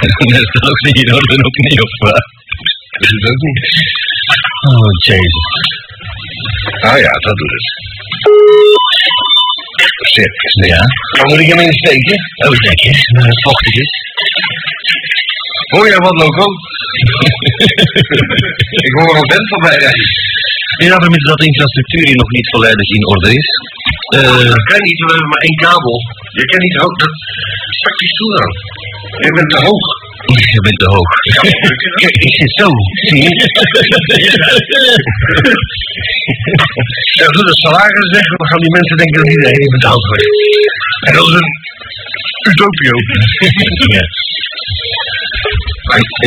Je? Dat is toch niet in orde ook niet, of wat? Is het ook niet? Oh, jezus. Ah ja, dat doet het. Circus. Ja? Dan moet ik hem insteken. Oh, zeker. Maar het vochtig is. Hoor jij wat, Loco? ik hoor een vent voorbij rijden. Ja, vermits dat de infrastructuur hier nog niet volledig in orde is. Eh, Dat kan niet, we hebben maar één kabel. Je kan niet hoog. Dat... Pak die stoel aan. Je bent te hoog. je bent te hoog. Kijk, ik zit zo. Zie je? Ja, doe de salaris weg, dan gaan die mensen denken dat iedereen betaald wordt. En dat is een utopie ook. ja.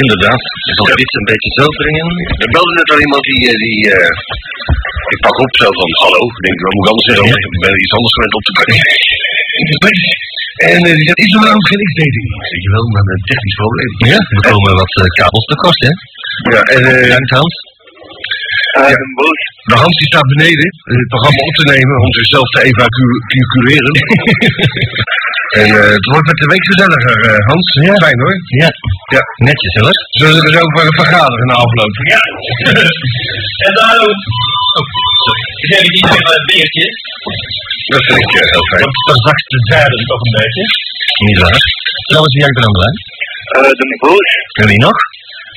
Inderdaad, je zal dit een beetje zo brengen. Er belde net al iemand die, eh, die eh, ik pak op zo van, hallo, ik denk, wat moet ik anders zeggen? Ik ben iets anders gewend op te pakken. En eh, die zegt, is er nou geen x-dating? Weet je wel, maar een technisch probleem. Ja, we komen wat eh, kabels tekort, hè? Ja, en ja, de Hans die staat beneden het programma op te nemen om zichzelf te evacueren. en eh, het wordt met de week gezelliger, eh, Hans. Ja. Fijn hoor. Ja. Ja. Netjes, hoor. Zullen we er zo vergaderen na afloop? Ja. En daarom... Zeg ik iets van het beertje. Dat vind ik eh, heel fijn. Want verzakt de zuiden toch een beetje. Niet waar. Trouwens, wie hangt er aan de lijn? Eh, de boos. En wie nog?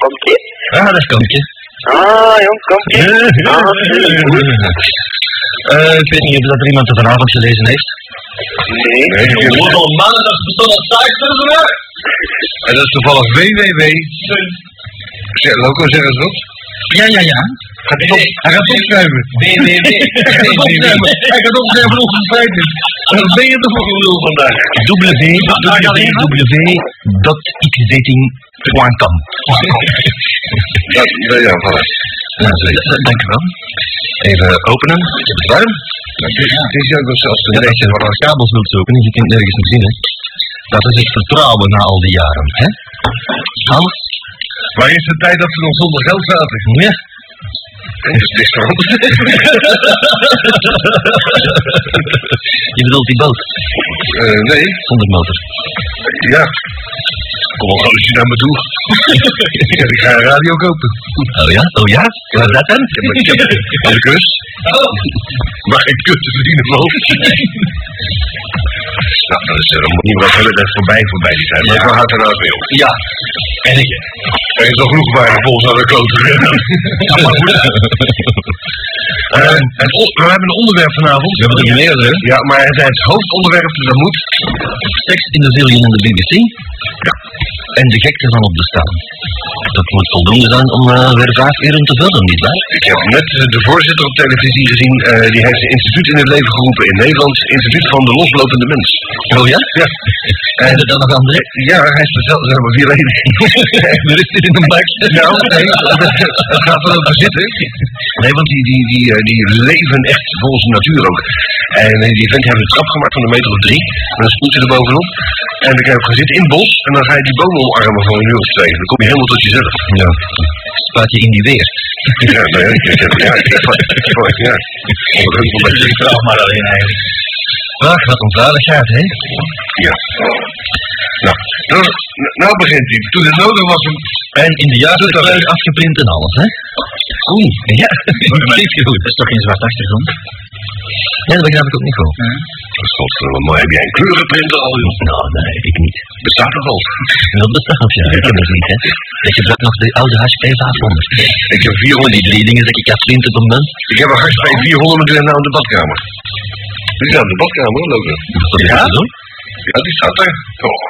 Komt ie? Ah, dat is Konkje. Ah, jong, komt ie? Ah, Eh, ik weet niet of dat er iemand het vanavond gelezen heeft. nee. Nee, Hoeveel mannen dat bestond als saaisters er En dat is toevallig www. Zeg, Loco, zeg eens wat. Ja, ja, ja. Gaat hij, op, hij gaat opschrijven. Hij gaat opschrijven. Hij gaat opschrijven van onze feiten. Wat ben je toch voor lul vandaag? www.xdating.com Dat, ja, ja, voilà. Ja, is. Dank u wel. Even openen. Het is warm. Het is, het is ook zelfs Ja, een als beetje wat kabels wilt zoeken en je kunt nergens nog zien, hè. Dat is het vertrouwen na al die jaren, hè. Hans? Maar is de tijd dat ze nog zonder geld zaten? Ja. Dat is niks veranderd. Je bedoelt die boot, Eh, nee, zonder motor. ja. Kom wel gauw eens naar me toe. ja, ik ga een radio kopen. Oh ja? Oh ja? Waar is dat dan? Ik heb, ik heb, heb ik rust. Maar geen kut te verdienen van. nou, dat is, eh, dan moet niet wel hele dag voorbij voorbij die zijn. Maar ik houdt er nou op. Ja. En ik. Er is nog genoeg bij de volgens naar de klote. ja, maar goed. Eh, het we hebben een onderwerp vanavond. We hebben er meerdere. Ja, maar het, het hoofdonderwerp, dus dat moet. Seks in de zillion en de BBC. Ja. En de gekte van op de staan. Dat moet voldoende zijn om eh, weer vijf uur te vullen, nietwaar? Ik heb net eh, de voorzitter op televisie gezien. die heeft een instituut in het leven geroepen in Nederland. Instituut van de loslopende mens. Oh ja? Ja. En dan nog andere? Ja, hij is zelf, zijn maar vier leden. Er is dit in een bak. Nou, nee, het gaat wel over zitten. Nee, want die, die, die, eh, die leven echt volgens de natuur ook. En eh, die vent heeft een trap gemaakt van een meter of drie. En dan spoelt hij er bovenop. En dan kan je ook gaan zitten in het bos. En dan ga je die bomen omarmen voor een uur of twee. Dan kom je helemaal tot jezelf. Ja. Spuit je in die weer. Ja, nee, ik, ik heb, ja, ik, ik, ik, ja. Beetje. vraag maar alleen eigenlijk. Ach, wat een hè? Ja. Nou, nou, nou begint hij. Toen het nodig was om... En in de juiste kleur afgeprint en alles, hè? Oeh, ja. Precies goed. Dat is toch geen zwart achtergrond? Ja, dat begrijp ik ook niet goed. Godverdomme, maar heb jij een kleurenprinter al, joh? Nou, nee, ik niet. Bestaat toch al? Dat bestaat, ja. Ik heb het niet, hè. Ik gebruik nog de oude HP 500. Ik heb Gewoon 400. die drie dingen dat ik had vrienden op een munt. Ik heb een HP 400, maar die ligt nou in de badkamer. Die in de badkamer, loop je. Ja? Ja, die staat daar. Oh,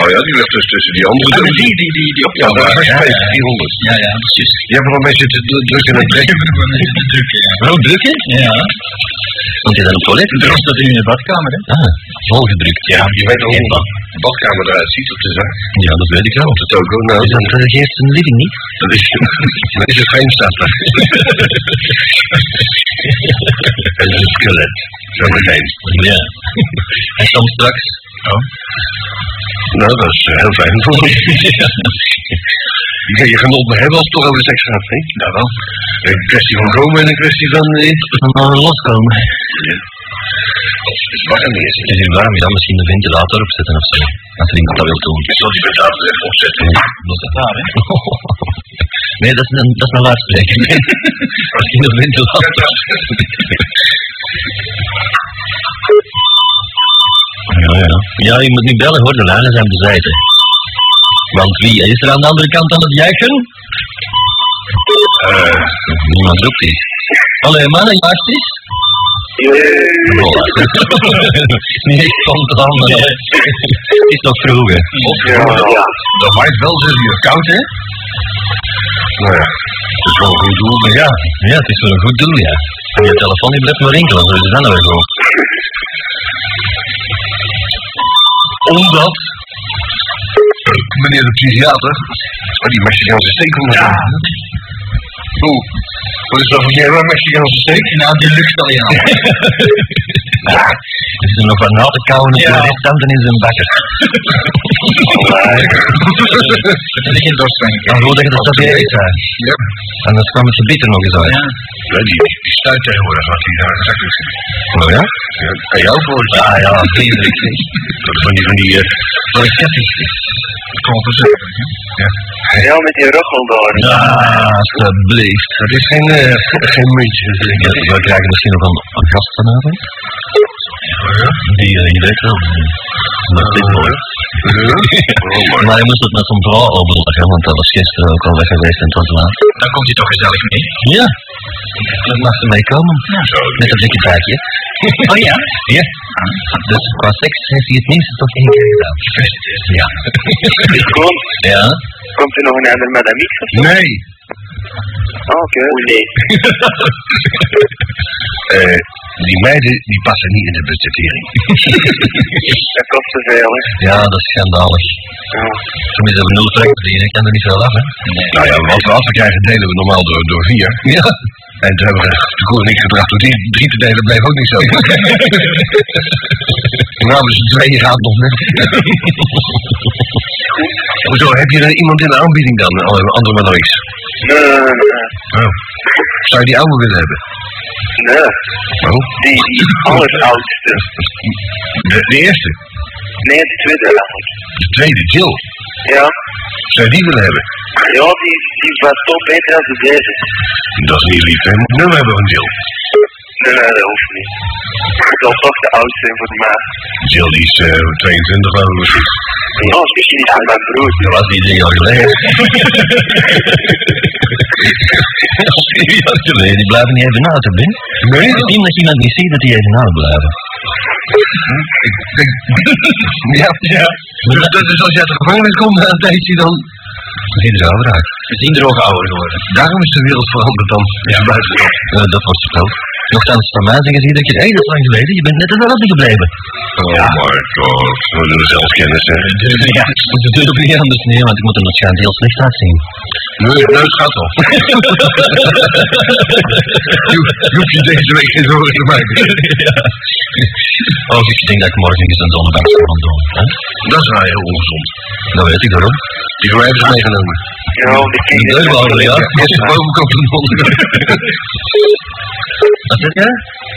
oh ja, die ligt dus tussen die andere. Twee. die, die, die, die op Ja, dat is ja, ja. 400. Ja, ja, precies. Die hebben nog mensen te dru- drukken en trekken. Wel drukken? Ja. Want je dan een toilet? Er staat in de badkamer, hè? Ah, volgedrukt. Ja, je weet ook hoe de badkamer eruit ziet op de zaak. Ja, dat weet ik wel. Op de toko. Nou, Is dat eerst een living niet? dat is, dat is een frame staat daar. Dat is een skelet. Zo meteen. Ja. En soms straks? Oh. Nou, dat is eh, heel fijn voor me. Je genot maar hebben als het toch over seks gaat, hè? Nou wel. Een kwestie van komen en een kwestie van... eh, Van uh, loskomen. Het is warm hier. Het is warm, ja, misschien de ventilator opzetten of zo. Als er iemand dat wil doen. Ik zal die ventilator even opzetten. Dat is daar, hè? Nee, dat is een, dat is een luidspreker. Misschien een ventilator. Ja, ja. Ja, je moet niet bellen hoor, de lijnen zijn bezet. hè. Want wie is er aan de andere kant aan het juichen? Eh, Niemand roept iets. Allee, mannen, juist eens. Voilà. Niet echt spontaan, maar het is nog vroeg, hè. of Ja, ja. dat waait wel zes uur koud, hè? Nou ja, dat is wel een goed doel, maar ja. Ja, het is voor een goed doel, ja. En je telefoon die blijft maar rinkelen, zo is het dan weer zo. Omdat meneer de psychiater oh, die Mexicaanse steek komt. Ja. Oeh, wat is dat voor meer een Mexicaanse steek? Nou, die lucht al ja. Ja, er is er nog wat na te kauwen op Ja. de restanten in zijn bakker. Dat is geen dorst van je. Maar goed dat dat weer zei. Ja. Anders kwam het gebieter nog eens uit. Ja. Ja, die, die, stuit tegenwoordig wat hij daar gezegd heeft. Oh ja? Ja, kan jou voor. Ja, ja, vriendelijk. Dat is van die, van die, eh, van die dus. Ja. Ja, met die ruggel daar. Ja, alsjeblieft. Dat is geen, eh, geen muntje. Ja, we krijgen misschien nog een, een gast vanavond. Die, eh, je weet wel. Dat is mooi. Maar je moest het met zo'n vrouw overleggen, want dat was gisteren ook al weg geweest en het was laat. Dan komt hij toch gezellig mee. Ja, dat mag ze meekomen. Zo, Met een dikke buikje. Oh ja? Ja. Dus qua seks heeft hij het minstens toch één keer gedaan. Ja. Kom, Ja? komt er nog een ander zo? Nee. Ah, Oké. Oei, nee. Die meiden die passen niet in de budgettering. Dat kost te veel, hè. Ja, dat is schandalig. Ja. Tenminste, we nul trek verdienen, ik kan er niet veel af, hè? Nou ja, wat we af krijgen delen we normaal door, door vier. Ja. En toen hebben we de koer niks gebracht door die drie te delen, bleef ook niet zo. nou, dus de tweeën gaat nog net. Hoezo, heb je er iemand in de aanbieding dan? Andere andere maar nog iets. Nee, nee, nee. Oh. Zou je die oude willen hebben? Nee. Oh. Die, die alleroudste. De, de eerste. Nee, de tweede. De tweede, Jill. Ja. Zou die willen hebben? Ja, die, die was toch beter dan de deze. Dat is niet lief, hè? Moet ik nummer hebben van Jill. Nee, nee, dat hoeft niet. Dat zal toch de oudste zijn voor de maat. Jill die is eh 22 geloof ik precies. Ja, is misschien niet aan mijn broer. Dat was die drie jaar geleden. Geleden, die blijven niet even na te binnen. Nee? Het team dat iemand niet ziet, dat die even na blijven. Ja, ja. Dus, is als je uit de gevangenis komt na een tijdje, dan zie je er ouder uit. We zien er ook ouder geworden. Daarom is de wereld veranderd dan. Ja. Buiten. Eh, dat was verteld. Nochtans, van mij zeggen ze dat is lang geleden, je bent net dezelfde gebleven. Oh my god, we doen zelfkennis, hè. Ja, ze durven niet anders, nee, want ik moet er waarschijnlijk heel slecht uitzien. Nee, neus gaat al. je, je hoeft je deze week geen zorgen te maken. Als ik denk dat ik morgen eens een zonnebank ga doen. Hè? Dat is wel heel ongezond. Dat weet ik daarom. Die mij ze meegenomen. Ja, die Die kinderen. deurwouden, ja. Eerst de bovenkant en de onderkant. Wat zeg je?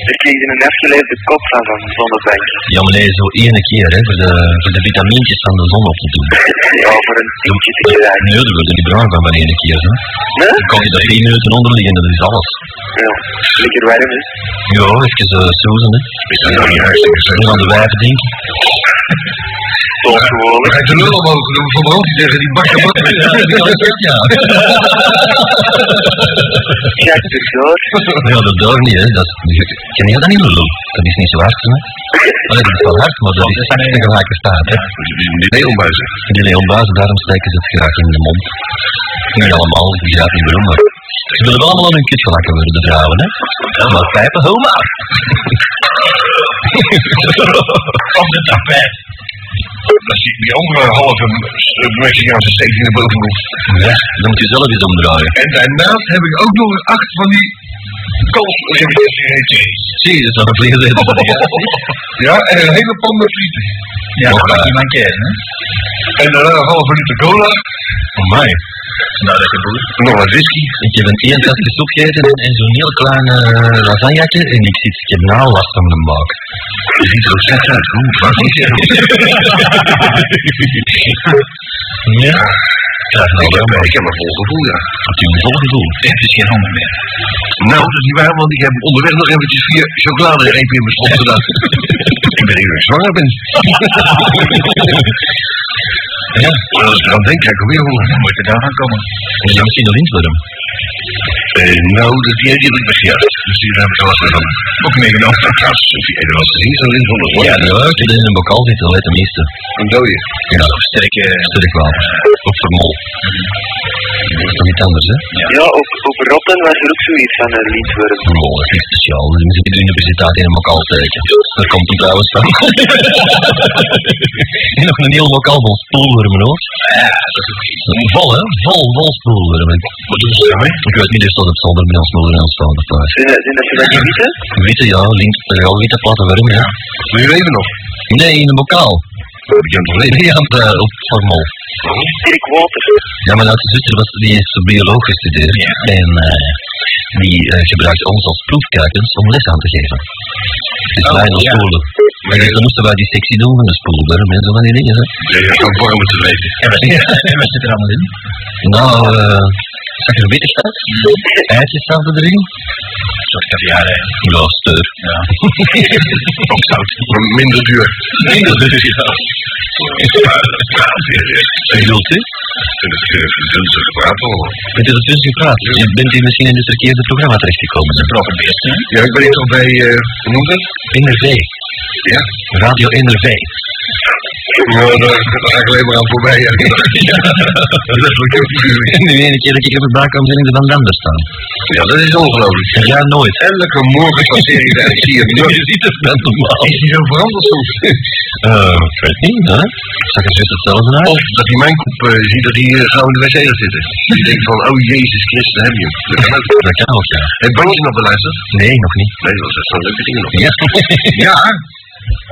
Er kreeg een afgeleefde kop van van de zonnebank. Ja, maar nee, zo ene keer, hè, voor de, voor de vitamintjes van de zon op te doen. Ja, voor een tientje te krijgen. Nee, daar word je niet bruin van van ene keer, hè. Nee? Dan kan je daar 10 minuten onder liggen, dat is alles. Ja. Lekker warm, hè. Ja, even uh, soezen, hè. Is dat nou niet hartstikke slecht? aan de wijven denken. Toch Ga je de lul omhoog doen van mijn hoofd tegen die bakje wat. Ja, Jack de Goor. ja, dat daar niet, hè. Dat is, ken je dat niet, Lulu? Dat is niet zo hard, hè. Allee, dat is wel hard, maar dat is echt een gelijke staat, hè. Die neelmuizen. Die leonbazen, daarom steken ze het graag in de mond. Niet allemaal, ik begrijp niet waarom, maar... Ze willen allemaal aan hun kut gelakken worden, de vrouwen, hè. Ja, maar pijpen, homa. Op de tapijt. Dat zie ik die andere halve eh, Mexicaanse steek in de bovenhoek. Ja, dan moet je zelf eens omdraaien. En daarnaast heb ik ook nog acht van die gegeten. Zie je, dat is nog een eten. Ja, en een hele pan met frieten. Ja, dat eh, niet mankeren, hè. En daarna een halve liter cola. Voor mij. Nou, dat je boer. Nog wat whisky. Ik heb een één tasje soep gegeten en, zo'n heel klein uh, lasagnetje en ik zit, ik heb nou last van mijn maag. Je ziet er ook slecht uit. Oeh, wat is? Ja? Nou Ik heb, wel ik heb een vol gevoel, ja. natuurlijk vol gevoel. Het is geen handen meer. Nou, dat is niet waar, want ik heb onderweg nog eventjes vier chocoladerepen in mijn gedaan. ik ben even zwanger ben. ja, als ik eraan denk, krijg ik. Dan moet je daar aan komen. En je misschien een lintworm. Eh, nou, dat die, die heb ik weggejaagd. Dus die heb ik al eens van. Ook meegenomen. Heb je wel eens gezien, zo'n lint van Ja, leuk. Die in een bokaal zitten, dat weet de meeste. Een dode. Ja, Sterke... sterk water. Of vermol. Dat is toch niet anders, hè? Ja, op, op Rotten was er ook zoiets van een lintworm. Vermol, dat is niet speciaal. We zitten in de universiteit in een bokaal steken. Daar komt hem trouwens van. en nog een heel bokaal vol spoelwormen, hoor. Ja, dat is ook iets. Vol, hè? Vol, vol spoelwormen. Wat doen ze daarmee? Ik weet niet, er staat op zolder met ons moeder en ons vader thuis. Zijn dat, dat dat niet weten? Witte, ja, lint, ja, witte platte worm, ja. Wil je leven nog? Nee, in een bokaal. Oh, kan toch leven? Nee, aan het, eh, op vermol. Dirk Walter. Ja, mijn oudste zuster was, die is bioloog gestudeerd. En eh, die eh, gebruikte ons als proefkuikens om les aan te geven. Dus Oh, wij nog ja. spoelen. Maar dus dan moesten wij die sectie doen van de spoelworm en zo van die dingen. Hè. Je gaat vormen te leven. En wat, zit er allemaal in? Nou, eh zag er wittig uit. Eitjes zaten erin. Een soort caviar, hè. Ja, steur. Ja. Ook zout. Minder duur. Minder dus, ja. En bedoelt u? En het is dunstig gepraat al. Het is het dus gepraat. Je bent hier misschien in het verkeerde programma terechtgekomen. Een proper beest, hè. Ja, ik ben hier toch bij, eh hoe noemt het? NRV. Ja. Radio NRV. Nou, daar, daar ga ik alleen maar aan voorbij. Ja. dat is heel En de ene keer dat ik op het baan ik er van Dander staan. Ja, dat is ongelooflijk. En jij nooit. Elke morgen passeer ik daar. Ik zie hem nooit. Je ziet het net normaal. Is hij zo veranderd soms? Eh, ik weet niet, hè? Zag juist hetzelfde uit? Of dat hij mijn kop eh, ziet dat hij eh, gauw in de wc gaat zitten. Die denkt van, oh Jezus Christus, heb je hem. Dat kan ook. Dat kan ook, ja. Heb bandje nog beluisterd? Nee, nog niet. Nee, dat was zo'n leuke dingen nog. Ja. Ja,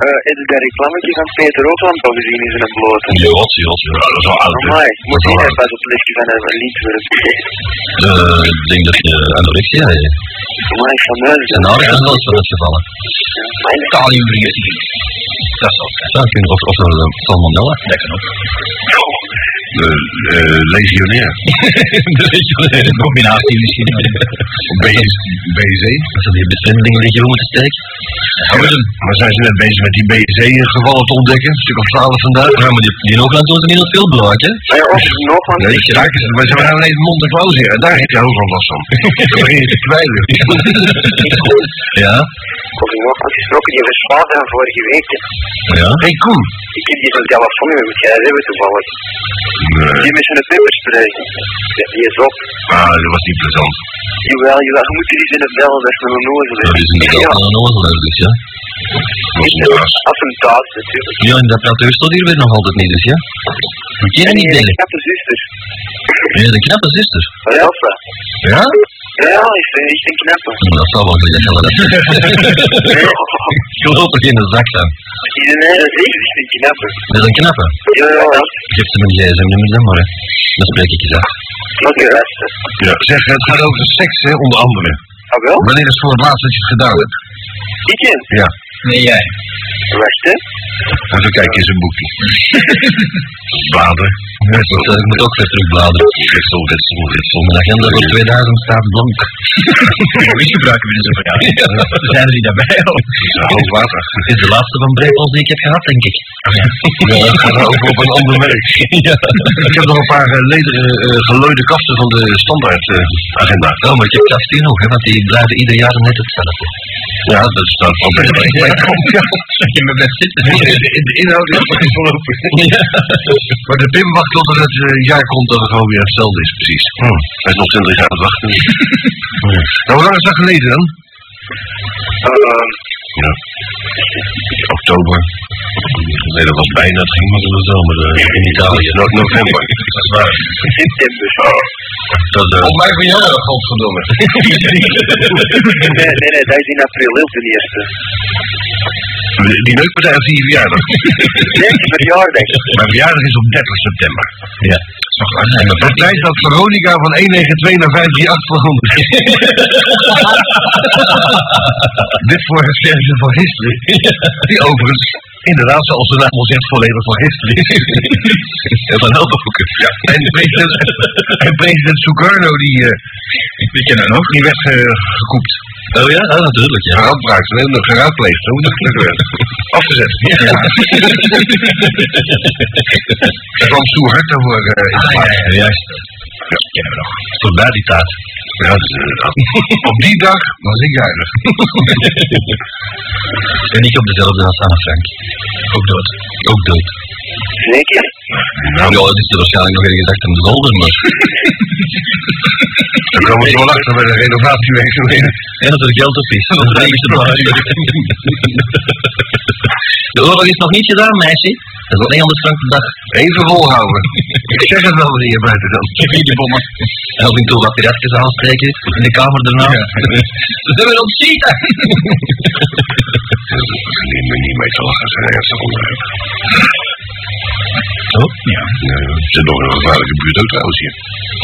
Eh heb je dat reclametje van Peter Otland al gezien in zijn blote? Jot, jot, ja, dat is wel oud. Amai, moet Dat is je net pas op het lichtje van een, een lintworm. Eh, ik denk dat je anorexia hebt. Amai, van mij. En nou is wel eens van het gevallen. Mijn Kaliumvergiftiging. Dat is. Zou kunnen, of, of uh, salmonella. Dat kan ook. Eh, eh, legionair. De Combinatie misschien. BZ. Ze die besmettelingen liggen om te steken. Maar zijn ze net bezig met die BZ-gevallen te ontdekken? Een stuk of twaalf vandaag. Ja, maar die, die in doen ze niet veel blaak, hè? Ja, of nog van Ja, die raken ze, maar ze waren alleen mond en klauw zeer. En daar heb je ook wel last van. Dan begin je te kwijlen. Ja. of nog van gesproken, die verspaald van vorige week. Ja. Hé, hey, Koen. Ik heb die van telefoon met moet jij hebben toevallig. Nee. Die met zijn pepperspray. Ja, die is op. Ah, dat was niet plezant. Jawel, jawel, je moet iets in het bellen, dat is met een nozel. Dat is een onnozel, dus ja. Niet was. attentaat natuurlijk. Ja, en dat praat staat hier weer nog altijd niet, dus ja. Moet je En niet die delen. knappe zuster. Ja, de knappe zuster. Elsa. Ja? Ja, is is een knappe. Dat zal wel zeggen dat Ik geloof er geen zak van. Iedereen is is een knappe. Dat is een knappe. Ja, ja, ja. Geef ze mijn gsm-nummer dan maar, hè. Dan spreek ik je af. Oké. Ja, zeg, het gaat over seks, hè, onder andere. Ah, wel? Wanneer is voor het laatst dat je het gedaan hebt? Ik in. Ja. Nee, jij. Wacht, hè. Even kijken in zijn boekje. Bladeren. Dus, eh, ik moet ook weer terugbladeren. Ritsel, ritsel, ritsel. Mijn agenda voor 2000 staat blank. Wie gebruiken we dus elkaar? Zijn er die daarbij ook? Water. Het is de laatste van Brepols die ik heb gehad, denk ik. Ja, het gaat over op een ander merk. ja. Ik heb nog een paar eh, lederen eh, gelooide kasten van de standaard eh, agenda. Oh, maar ik heb kast hier nog, hè, want die blijven ieder jaar net hetzelfde. Ja, dat staat van bij. Ja, Dat je me bent zitten. de, de inhoud is nog niet voorlopig. Maar de Pim wacht tot er het eh, jaar komt dat het gewoon weer hetzelfde is, precies. Hij is nog 20 jaar aan het wachten. Nou, hoe lang is dat geleden dan? Ehm, Ja. Oktober. Nee, dat was bijna, het ging maar in de zomer eh, in Italië. No- november. Dat is waar. september. Dat, eh, Volgens mij van jou, godverdomme. Nee, nee, nee, dat is in april, heel ten eerste. Die neukpartij of die verjaardag? Nee, het is verjaardag. Mijn verjaardag is op 30 september. Ja. De tijd dat Veronica van 192 naar 538 veranderd is. Dit voor het sterkste van History. Die overigens, inderdaad, zoals de naam al zegt, volledig van History is. En van ook. Ja. En president, en president Sukarno, die, eh Die kennen nog. die werd eh, gekoept. Oh ja? Oh, natuurlijk, ja. Geraadpraakt, we hebben nog geraadpleegd. Hoe dat? Afgezet. Ja. Er kwam hard daarvoor eh, in Ah, ja, ja, juist. Ja, kennen we nog. Die taart. Ja, inderdaad. Op die dag was ik jarig. En ik op dezelfde als Anne Frank. Ook dood. Ook dood. Zeker? Nou, ja, dat is er waarschijnlijk nog ergens achter de zolder, maar... Dan komen we zo wel achter bij de renovatiewerkzaamheden. En dat er geld op is. Dat is het maar. De oorlog is nog niet gedaan, meisje. Dat is alleen 100 frank per dag. Even volhouden. Ik zeg het wel je buiten dan. bommen. En af en toe wat piratjes aansteken in de kamer daarna. Ze zijn weer ontschieten. Niet meer niet mee te lachen, een ernstig onderwerp. Oh, ja. Ja, het zit nog een gevaarlijke buurt ook trouwens hier.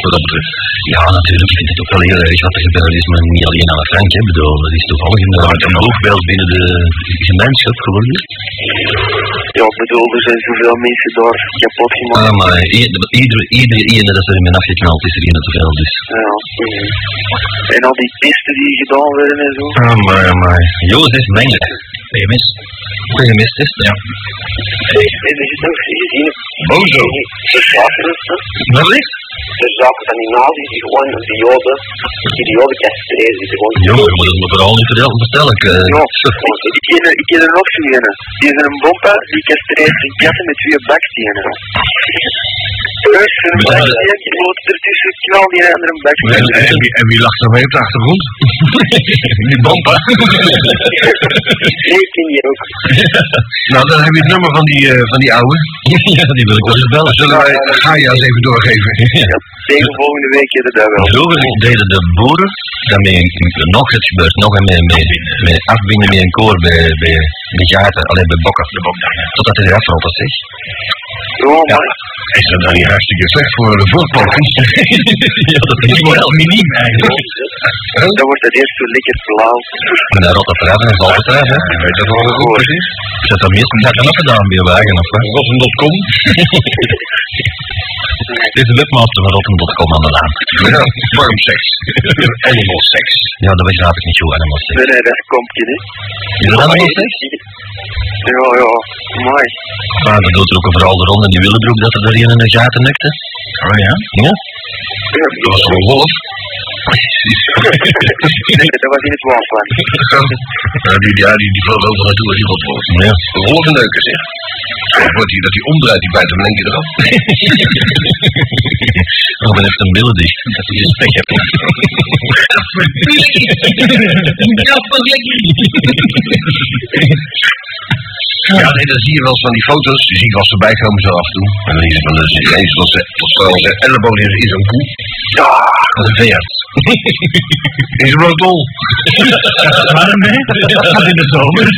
Wat dat betreft. Ja, natuurlijk. Ik vind het ook wel heel erg wat er gebeurd is, maar niet alleen aan Frank. Hè. Ik bedoel, dat is toevallig een, een boegbeeld binnen de gemeenschap geworden. Ja, ik bedoel, er zijn zoveel mensen daar kapot gemaakt. Ah, maar ieder, ieder, iedere ene dat er in mijn afgeknald is er een te veel, dus... Ja. En al die pisten die gedaan werden en zo. Ah, maar, maar... Jozef Mengele. PMS. PMS test, ja. En er zit ook gezien. Bozo. De zaken, De zaken van die gewoon de joden, die de joden castreren, die gewoon... Jongen, je moet het me vooral niet vertellen, vertellen. ik, eh. Ja, ik ken, er- ik ken er nog zo'n ene. Die is een bompa, die castreert zijn katten met twee bakstenen. Dus, een Maar- baksteen, die loopt ertussen, knal die andere een En, baksteen. en, wie, en wie lacht er mee op de achtergrond? Die bompa. Nee, ken je ook. Nou, dan heb je het nummer van die, eh, van die ouwe. ja, die wil ik wel eens bellen. Zullen wij Gaia eens even doorgeven? Ja, tegen volgende week je dat wel. Vroeger deden de boeren daarmee een, nog het gebeurt nog en met, met, met afbinden met een koor bij, bij de gaten, alleen bij bokken. Totdat hij eraf valt, dat zeg. Ja, maar Is dat dan niet hartstikke slecht voor de voortplanting? ja, dat is wel miniem eigenlijk. dan wordt het eerst zo lekker blauw. En rot dat eraf en hij valt het eraf, hè. Je weet dat wel goed precies. Zet dat meestal gaat dan ook gedaan bij je wagen, of wat? Rotten.com. Dit is de webmaster van Rotten.com aan de naam. Ja, farmseks. Animal sex. Ja, dat begrijp ik niet goed, animal sex. Nee, nee, dat komt je niet. Is dat animal sex? Ja, ja, mooi. Maar dat doet er ook een verhaal rond in die willenbroek dat er daar in een gaten nekte. Oh ja? Ja? Dat was gewoon wolf. Nee, dat was in het waasland. Ja, die, ja, die, die vloog overal naartoe als die wolf. Ja. En neuken, zeg. Wordt hij, dat hij omdraait, die bijt hem keer eraf. Robin heeft een billen dicht. Dat hij een spek hebt. Ja, wat lekker. Ja, nee, dan zie je wel eens van die foto's. Je ziet wel eens voorbij komen zo af en toe. En dan zie je van de ineens van zijn tot zijn elleboog in zo'n koe. Ja, dat is een veearts. In zijn rotol. Waarom hè? Dat in de zomer.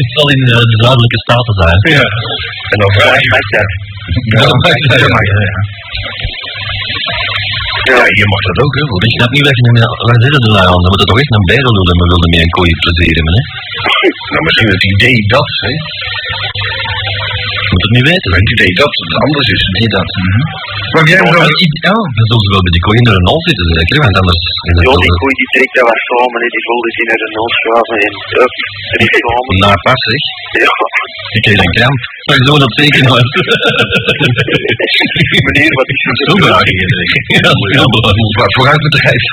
Het zal in eh, de zuidelijke staten zijn. Ja. En dan vraag je mij dat. Ja, dat maakt het ja, ja, ja. Ja, hier mag dat ook, hè? Ik snap niet wat je ermee... Waar zitten de lui aan? Dan moet het toch echt een bijrol doen en we wilden mee een kooi plezieren, hè? Nou, misschien het idee dat, hè? Je moet het niet weten. Het idee dat het anders is. Nee, dat. Maar jij Ja, nog dan zullen ze wel bij die kooi in de Renault zitten, zeker? Want anders... Ja, wel- die koei die trekt dat was samen, hè. die voelde zich naar de nul schuiven en up, en die samen. Naar pas, zeg. Ja, Ik kreeg een kramp. Maar zo dat zeker nooit. meneer, wat is er Zo graag Ja, dat is heel belangrijk. maar vooruit met de geest.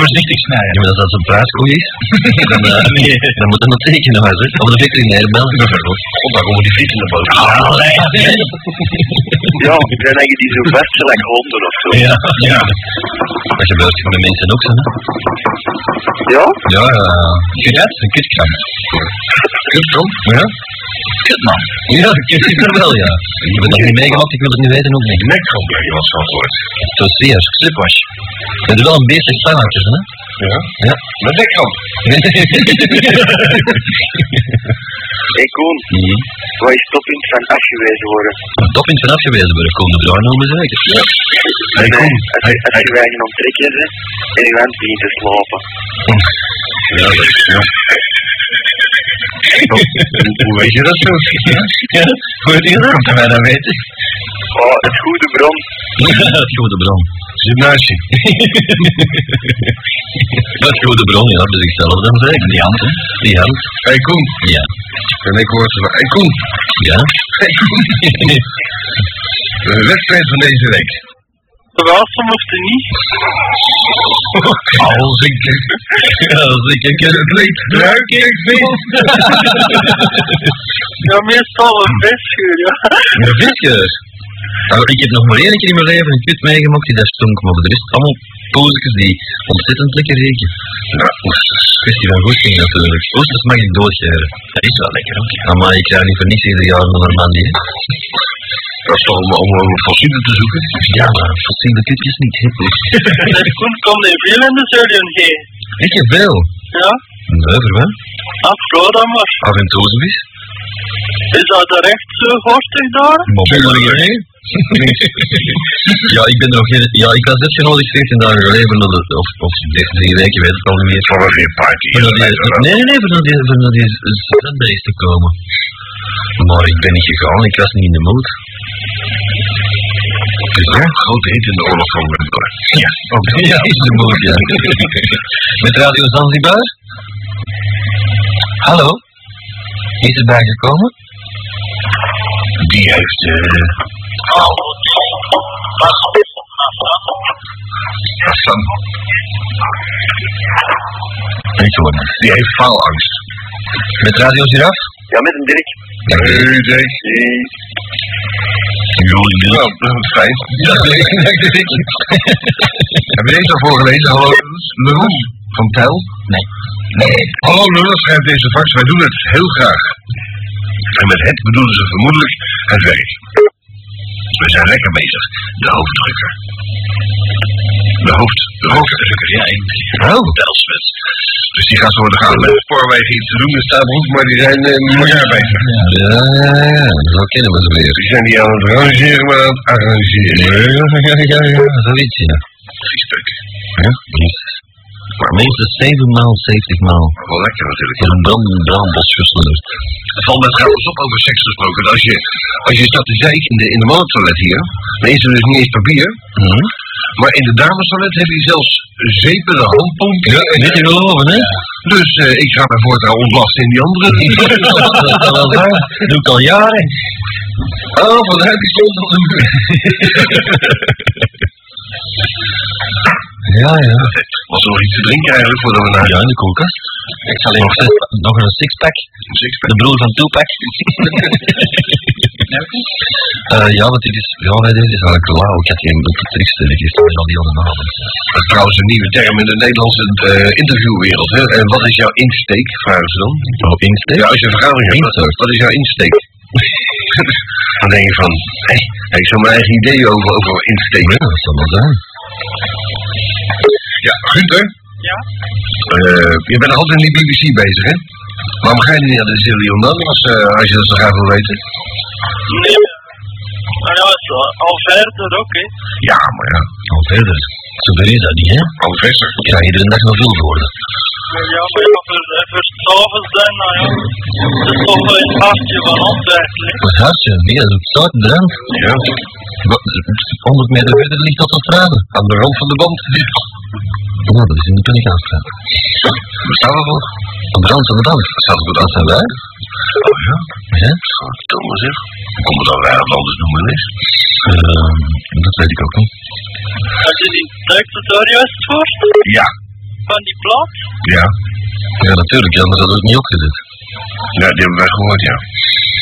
Voorzichtig snijden. Ja, maar als dat een prijskooi is, dan, eh, nee, dan moet dat nog tekenen maar, zeg. Of de veterinair bellen. God, daar komen die fietsen naar boven. Ja, dan heb je die zo vast gelijk honden of zo. Ja, ja. Dat gebeurt voor de mensen ook zo, hè. Ja? Ja, ja. Kut, een kutkramp. Kutkramp? Ja. Kutman. Ja, ik zit er wel, ja. Ik heb het nog niet meegemaakt, ik wil het niet weten ook niet. Je wat van gehoord. Zo zeer, slipwash. Dat is wel een beestje standaardjes, hè. Ja? Ja. Met nekkramp. Hé Koen, Mhm. wat is toppunt van afgewezen worden? Toppunt van afgewezen worden, Koen de Bruin noemen ze zeker. Ja. Hey, Koen. als, je- als je weinig onttrekken bent en je hand begint te slapen. Ja, dat is, ja. Hoe, weet je dat zo? Ja, hoe heet je dat? Kan wij dat weten? Oh, het goede bron. Het goede bron. Je. Het goede bron, ja, bij zichzelf dan zeker. Die hand, hè? Die hand. Hey Koen. Ja. En ik hoor ze van, hey Koen. Ja. Hey Koen. De wedstrijd van deze week. Mocht hij niet. Als ik Als ik een keer het leed ruik ik vis. Ja, meestal een visgeur, ja. Een visgeur. Nou, ik heb nog maar één keer in mijn leven een kut meegemaakt die daar stonk, maar voor de rest allemaal poosjes die ontzettend lekker reken. Nou, oesters. Kwestie van goesting natuurlijk. Oesters mag ik doodgeren. Dat is wel lekker, hoor. Maar ik krijg niet voor niets ieder jaar naar Normandie. Dat is toch om, om, om fossielen te zoeken? Ja, maar fossiele kutjes niet. hè. En Koen komt in veel in de Zullen G. Ik heb veel. Ja, Nee, voor wat? afvrouw dan maar. Af en toe zoiets. Is dat er echt zo gorstig daar? Hè? ja, ik ben nog geen... Ja, ik was uitgenodigd 14 dagen geleden, voor de, of, of drie weken, weet ik al niet meer. Voor een weer party. Voor naar die, nee, nee, nee, voor naar die, voor naar die te komen. Maar ik ben niet gegaan, ik was niet in de mood. Ja, grote hit in de oorlog van Wendel. Ja. Ja, is de mood, ja. Met Radio Zanzibar? Hallo? Is er bijgekomen? Die heeft, eh, Hassan, Niet hoor. die heeft faalangst. Met Radio Giraf? Ja, met een Dirk. Hey, Dirk. Jullie Nou, dat is fijn. Ja, Heb je deze al voorgelezen? Hallo, Lulus van Tel? Nee. Nee. Hallo Lulus, schrijft deze fax. Wij doen het heel graag. En met het bedoelen ze vermoedelijk het werk. We zijn lekker bezig. De hoofddrukker. De hoofd, de hoofddrukker, ja, in Oh. Telsmet. Dus die gaat zo worden gaan met de spoorwegen iets te doen in Stabroek, maar die zijn eh, een miljard bezig. Ja, ja, ja, zo kennen we ze weer. Die zijn niet aan het arrangeren, maar aan het arrangeren. Ja, ja, ja, ja, zoiets, ja. Stukken. Ja. Maar minstens 7 maal 70 maal. Wel lekker natuurlijk. Voor een brand, brandbos gesleurd. Het valt mij trouwens op over seks gesproken. Als je, als je staat te zeiken in de, in de mannentoilet hier, dan is er dus niet eens papier. Hm? Maar in de damestoilet heb je zelfs zeepen, de handpompen. Ja, niet te geloven, hè? Dus eh, ik ga mij voortaan ontlasten in die andere. Dat doe ik al jaren. oh, vanuit die stond op de muur. Ja, ja. Was er nog iets te drinken eigenlijk voordat we naar Ja, in de koelkast. Ik zal nog, nog een sixpack. De broer van Tupac. Eh, ja, want dit is, ja, dit is eigenlijk lauw. Ik had geen terugstellen. Ik sta al die andere avond. Dat is trouwens een nieuwe term in de Nederlandse eh, interviewwereld. Hè? En wat is jouw insteek, vragen ze dan? Oh, insteek? Ja, als je een vergadering hebt, wat, wat is jouw insteek? dan denk je van, hé, heb ik zo mijn eigen idee over, over insteek. Ja, dat zal wel zijn. Ja, Gunther, Ja? eh, je bent altijd in die BBC bezig, hè? Waarom ga je niet naar de Zillion dan, als, eh, als je dat zo graag wil weten? Nee. Maar ja, is al- verder ook, hè. Ja, maar ja, Al verder. Zo ver is dat niet, hè? al. Ik krijg iedere dag nog veel worden. Ja, maar s'avonds dan, nou ja. Het is toch wel een hartje van Antwerpen, hè. Het hartje, nee, dat is op zout in de rand. Ja, Wat, 100 meter verder ligt autostrade. aan de rand van de band. Ja, dat is in de Pelicaanstraat. Waar staan we voor? Aan de rand van de band. Het goed Dat zijn wij. Oh ja, Ja? Thomas zeg. Hoe komt het dan wij het anders noemen is? Ehm, dat weet ik ook niet. Had je die duikt het daar juist voor? Ja, Van die plaat? ja. Ja, natuurlijk, ja, maar dat wordt niet opgezet. Ja, die hebben wij gehoord, ja.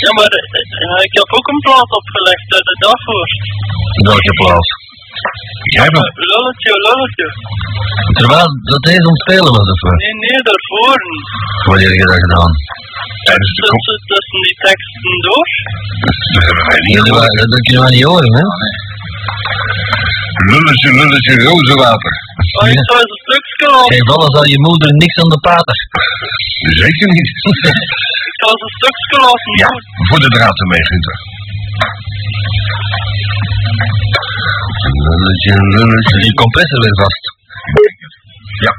Ja, maar eh, eh, ik heb ook een plaat opgelegd uit de daarvoor. Welke plaats? Jij hebt hem. Lulletje, lulletje. Terwijl dat deze aan het spelen was, of wat? Nee, nee, daarvoor. Wanneer heb je dat gedaan? Tijdens de. Tussen, tussen die teksten door. Dat Dat dat kunnen wij niet horen, hè? Lulletje, lulletje, rozenwater. Oh, ik zou eens een stukje laten. Geef alles aan je moeder, niks aan de pater. Zeker niet. Ik zal ze een stukje laten Ja, voor de draad ermee, Gunther. Lulletje, lulletje. Die compressor weer vast. Ja,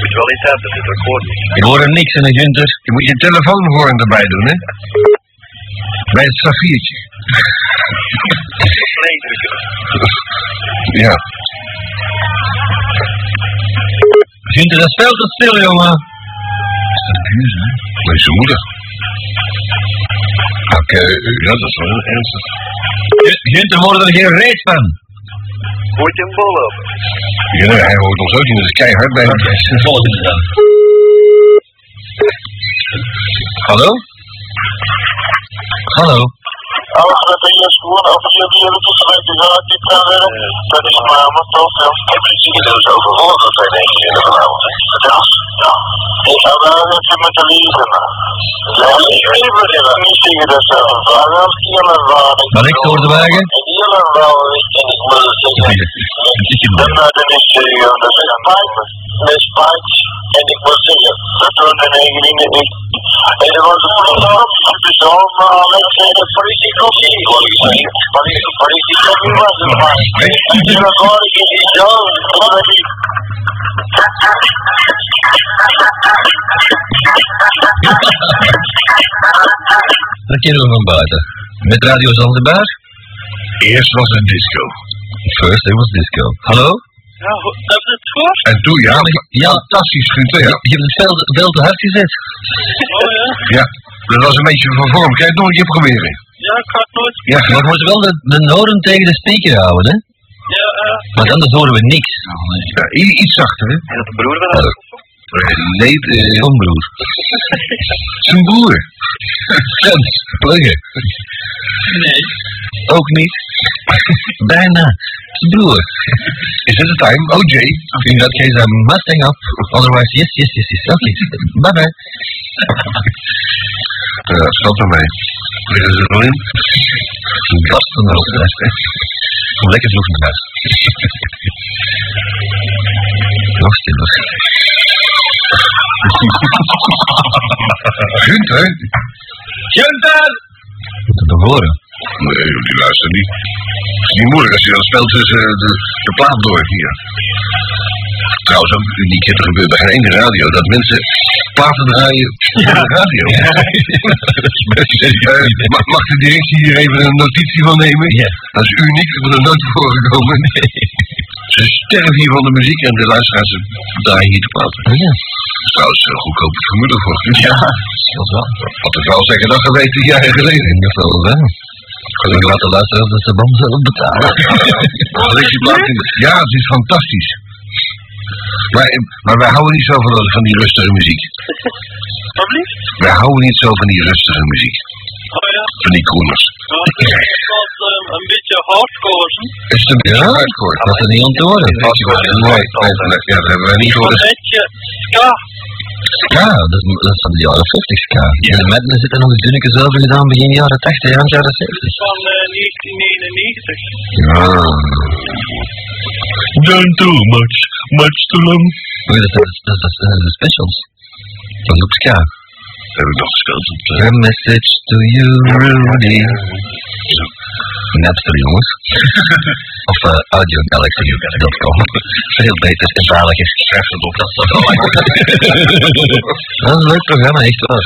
Moet wel iets hebben, dit akkoord niet. Ik hoor er niks in, Gunther. je moet je telefoonhoorn erbij doen, hè? Bij het saffiertje. Ja. Dat is veel te stil, jongen. Dat is zijn moeder. Oké, ja, dat is wel heel ernstig. Gunther, hoorde er geen reet van. Gooit een bol op. Ja, hij hoort ons ook niet, dat is keihard bij hem. Hallo? Hallo? Als het hier is gewoon, als je die hele toestand gaat, die kan werken, dat is maar wat tof. Ik heb iets gezegd over volgende zijn, ik, in de vanavond. Ja, ja. Ik ga wel even met de liefde. Ja, ik weet het niet, tegen dat ze een vraag als die. Maar niks door de wagen? En die en ik moet het zeggen. Dan is dat is een pijp, met spijt, en ik moet zeggen, dat doen de negeningen niet. En er was een politie, het is allemaal, ik zei de politie dat kennen we van buiten. Met Radio Zanzibar? Eerst was het disco. First it was disco. Hallo? Ja, heb je het gehoord? En toen, ja, Ja. fantastisch, Gunther, ja. Je hebt het veel, veel te hard gezet. Oh ja? Ja, dat was een beetje van vorm. Kan je het nog een keer proberen? Ja, ik ga het nooit... Ja, maar je moet wel de, de noorden tegen de speaker houden, hè? Ja, eh... Want anders horen we niks. Ja, iets zachter, hè? Is dat de broer hem? Eh, Nee, eh, Jongbroer. zijn broer. Pluggen. Nee. Ook niet. Bijna. Broer. Is het de time? OJ? In that case, I'm Mustang up. Otherwise, yes, yes, yes, yes. Okay. Bye bye. Ja, stop ermee. Liggen ze er wel in? Barsten erop. Kom lekker vroeg naar huis. Nog stiller. Gunther? Gunther! Moet het nog horen? Nee, die luistert niet. Het is niet moeilijk als je dan speelt tussen eh, de, de plaat door hier. Trouwens ook uniek, het gebeurt bij geen enkele radio, dat mensen platen draaien op de radio. Eh, mag, mag de directie hier even een notitie van nemen? Ja. Dat is uniek, dat er nooit voorgekomen. Ze sterven hier van de muziek en de luisteraars draaien hier de platen. Ja. Trouwens, een goedkope formule voor. Ja. Dat is wel. Had ik wel zeggen dat geweten jaren geleden. In ieder geval wel. Ik laat de luisteraars dat ze band zelf betalen. Ja, het is fantastisch. Maar, maar wij houden niet zo van, van die rustige muziek. Alsjeblieft? Wij houden niet zo van die rustige muziek. Oh ja. Van die crooners. Ja, het is wat eh, een beetje hardcore? Is het een beetje Ja? hardcore? Dat is niet om te horen. Nee, nee, nee, ja, dat hebben wij niet Een beetje ska. Ja, dat is, dat is van de jaren 50 ska. Ja. En met zit er nog eens dunnetjes over gedaan begin jaren 80, eind jaren 70. Van eh, 1991. Ja. Don't do much, much too long. Oh, dat zijn dat, dat, dat zijn de specials. Van Loop Ska. Dat heb ik nog gespeeld. Op de... A message to you, Rudy. Napster, jongens. of uh, audiogalaxy.com. Veel beter en veiliger. Schrijf het op, dat wel Dat is een leuk programma, echt waar.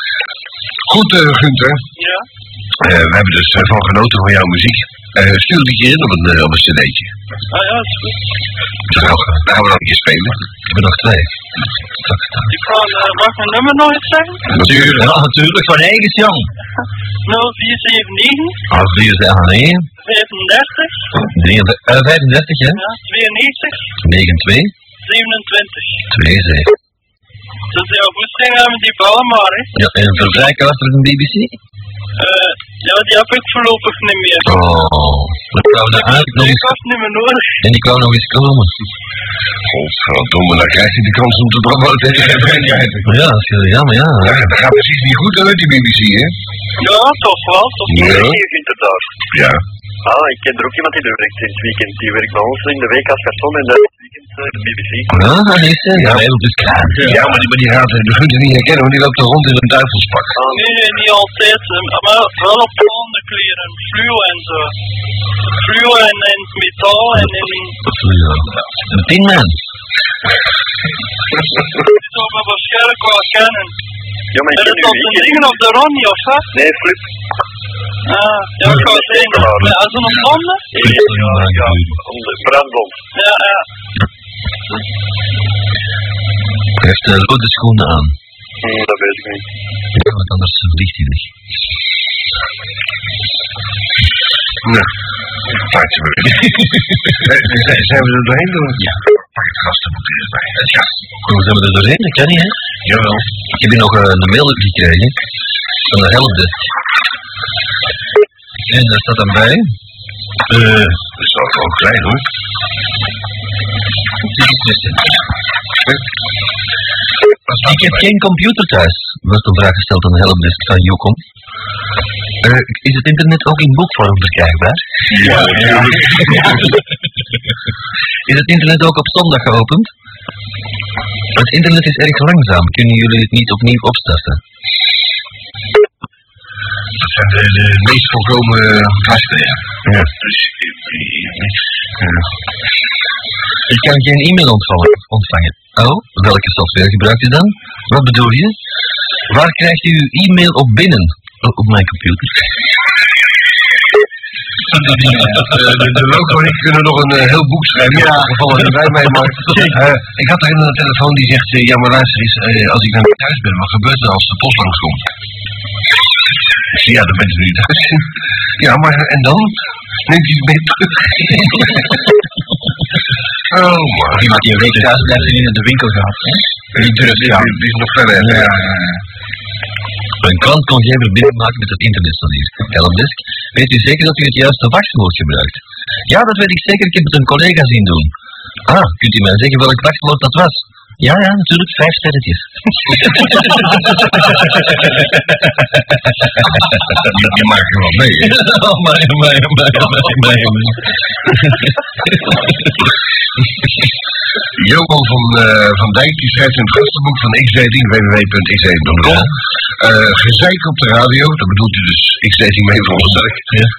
Goed, eh, Gunther. Ja. Eh, we hebben dus eh, van genoten van jouw muziek. Eh stuur die keer in op een, eh, op een cd'tje. Ah ja, is goed. Dan gaan we, dan een keer spelen. Ik er nog twee. Ik ga, uh, mag ik mijn nummer nog eens zeggen? Natuurlijk, ja, natuurlijk. Van eigen jong. 0479 Als die is aan 1. 35 35, hè? ja, 92 92, 27. 27. Dus ja, goed zeggen hebben die ballen maar, hè. Ja, en verbruiker van de BBC? Eh, ja, die heb ik voorlopig niet meer. Oh, dat kwam er eigenlijk nog Ik eens, was niet meer nodig. en die kwam nog eens komen. Godverdomme, dan krijg je de kans om te promoteren. Ja, als je, ja, maar ja. Ja, dat gaat precies niet goed uit die BBC, hè? Ja, toch wel, toch wel. Ja. Je vindt het daar. Ja. Ah, ik ken er ook iemand die er werkt in het weekend. Die werkt bij ons in de week als garçon en dat eh, de BBC. Ah, is ze? Ja, heel beschaamd. Ja, maar die, maar die gaat de Gunther niet herkennen, want die loopt er rond in een duivelspak. Nee, niet altijd, eh, maar wel op andere kleren. Fluo en zo. Fluo en, en metaal en in... Een pinman. Die zou me waarschijnlijk wel kennen. Ja, maar ik En ken het u, was ik een ken u. dingen op de Ronnie, of wat? Nee, Flip. Ah, ja, ik wou zeggen. Ja, als een banden? Ja, ja, brandbom. Ja, ja. Hij heeft uh, rode schoenen aan. Hm, dat weet ik niet. Ja, want anders vliegt hij weg. Nou, maar weer. Eh, zijn, we er doorheen door? Ja. Pak het gastenboek er eens bij. Ja. Hoe zijn we er doorheen? Dat kan niet, hè? Jawel. Ik heb hier nog eh, een mail gekregen van de helpdesk. En daar staat dan bij. Eh, dat is wel gewoon klein hoor. Ik heb geen computer thuis, wordt een vraag gesteld aan de helpdesk van Jocom. Eh, is het internet ook in boekvorm verkrijgbaar? Ja, ja. Is het internet ook op zondag geopend? Het internet is erg langzaam. Kunnen jullie het niet opnieuw opstarten? Dat zijn de, de meest voorkomen gasten, ja. Ja. Dus, eh, eh, Ik kan geen e-mail ontvangen. ontvangen. Oh, welke software gebruikt u dan? Wat bedoel je? Waar krijgt u uw e-mail op binnen? Oh, op mijn computer. Eh, de, logo en ik kunnen nog een heel boek schrijven. Ja. Gevallen niet bij mij, maar eh, ik had er een aan de telefoon die zegt, eh, ja maar luister eens, als ik dan niet thuis ben, wat gebeurt er als de post langskomt? Ja, dan bent u niet thuis. ja, maar en dan? Neemt hij het mee terug? oh man. Iemand die een week thuis blijft en naar de winkel gaat. Die, durft, ja. die, die is nog verder. Ja. Een klant kon geen verbinding maken met het internet van hier. Helpdesk, weet u zeker dat u het juiste wachtwoord gebruikt? Ja, dat weet ik zeker. Ik heb het een collega zien doen. Ah, kunt u mij zeggen welk wachtwoord dat was? Ja, ja, natuurlijk, vijf sterretjes. Die maken er wel mee. oh, maar, maar, maar, maar, maar. Johan van, eh, van Dijk die schrijft in het gastenboek van X13, www.x13.com. eh gezeik op de radio, dat bedoelt u dus X13 mee veronderstel.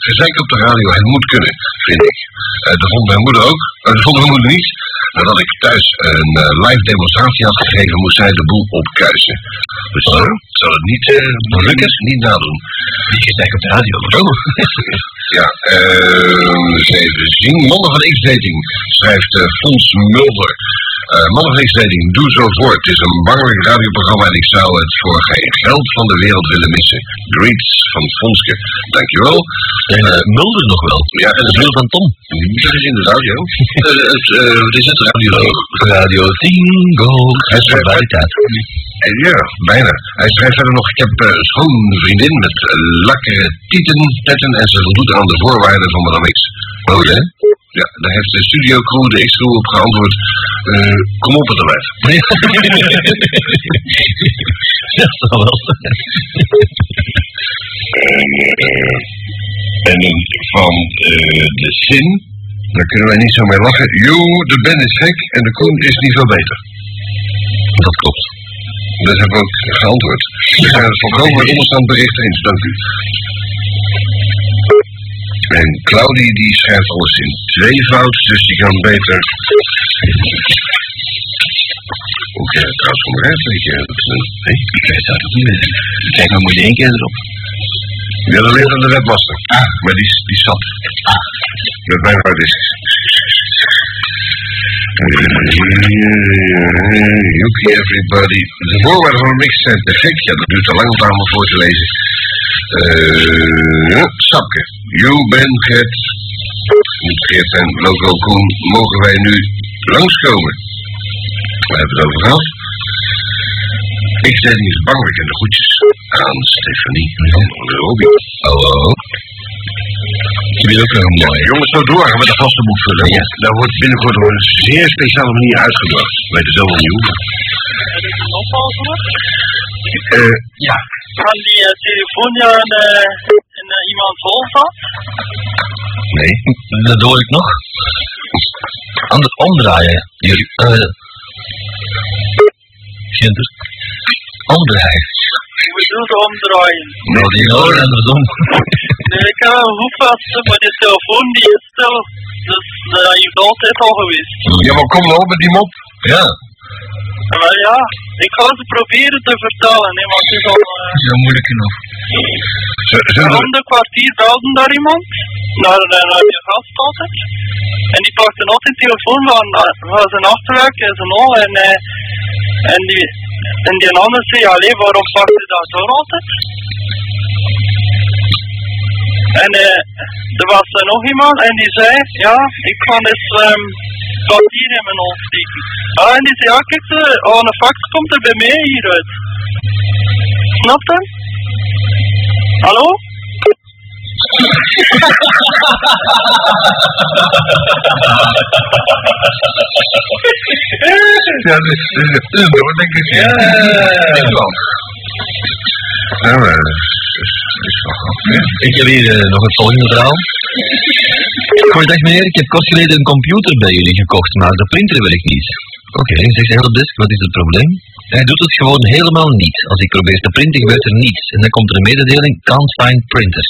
Gezeik op de radio, het moet kunnen, vind ik. Eh, dat vond mijn moeder ook, dat vond mijn moeder niet. Nadat ik thuis een eh, live demonstratie had gegeven, moest zij de boel opkuisen. Dus eh, zal het niet lukken, niet nadoen. Die gezeik op de radio, oh. Ja, eens even zien. Mannen van X-Dating schrijft Fons Mulder. Mannen van X-Dating, doe zo voort. Het is een belangrijk radioprogramma en ik zou het voor geen geld van de wereld willen missen. Greets van Fonske. Dankjewel. En Mulder nog wel. Ja, en De broer van Tom. dat is inderdaad, ja. Eh, het, wat is het? Radio. Radio. Hij schrijft kwaliteit. Eh, Ja, bijna. Hij schrijft verder nog, ik heb eh, een schoon vriendin met eh, lakkere tieten, tetten en ze voldoet aan de voorwaarden van Madame X. Oh, hè? Ja, daar heeft de studio crew, de X-crew op geantwoord, eh, kom op het. Ja, dat wel. En een van eh, de zin, daar kunnen wij niet zo mee lachen. Yo, de Ben is gek en de Koen is niet veel beter. Dat klopt. Dat heb ik ook geantwoord. We zijn het volkomen onderstand bericht eens, dank u. En Claudie die schrijft alles in tweevoud, dus die kan beter... Oké, trouwens, kom maar even. Weet je, nee, ik weet dat niet meer. Kijk, moet je één keer erop. Ja, dat ligt aan de webmaster. Ah. Maar die, die zat. Ah. Met mijn is. Yuki everybody. De voorwaarden van een mix zijn te gek. Ja, dat duurt te lang om het allemaal voor te lezen. Eh, Sapke. You, Ben, Gert. Niet Gert en Loco Koen. Mogen wij nu langskomen? We hebben het over gehad. Ik zei niet bangelijk en de groetjes aan Stefanie van Robbie. Hallo. Ik heb hier ook een mooie. Jongens, zo doorgaan met de gastenboek vullen. Ja. Daar wordt binnenkort op een zeer speciale manier uitgebracht. Wel. Heb ik een opvolger? Eh, ja. Van die uh, telefoon ja, in, uh, in uh, iemand vol zat? Nee, dat hoor ik nog. Anders omdraaien. Jullie, eh... Ginter. Omdraaien. Ik bedoel de omdraaien. Nou, die horen andersom. Nee, ik heb een hoefvaste, maar die telefoon die is stil. Dus dat heeft altijd al geweest. Ja, maar kom nou met die mop. Ja, Maar ja, ik ga ze proberen te vertellen, hè, want het is al... eh, is wel moeilijk genoeg. Om de kwartier belde daar iemand, naar, naar, naar die gast altijd. En die pakte altijd de telefoon van, van zijn achterwerk en zijn al. En, eh, en, die, en die ander zei, allee, waarom pakt je dat zo altijd? En eh, er was er nog iemand en die zei, ja, ik kan eens ehm papier in mijn hoofd steken. Ah, en die zei, ja, kijk, eh, oh, een fax komt er bij mij hieruit. Snap je? Hallo? Ja, dit is, dit is, dit is door, denk ik. Ja, ik wel. Dat is, is, wel grappig, hè. Ik heb hier eh, nog het volgende verhaal. Goeiedag meneer, ik heb kort geleden een computer bij jullie gekocht, maar de printer werkt niet. Oké, zegt de helpdesk, wat is het probleem? Hij doet het gewoon helemaal niet. Als ik probeer te printen, gebeurt er niets. En dan komt er een mededeling, can't find printer.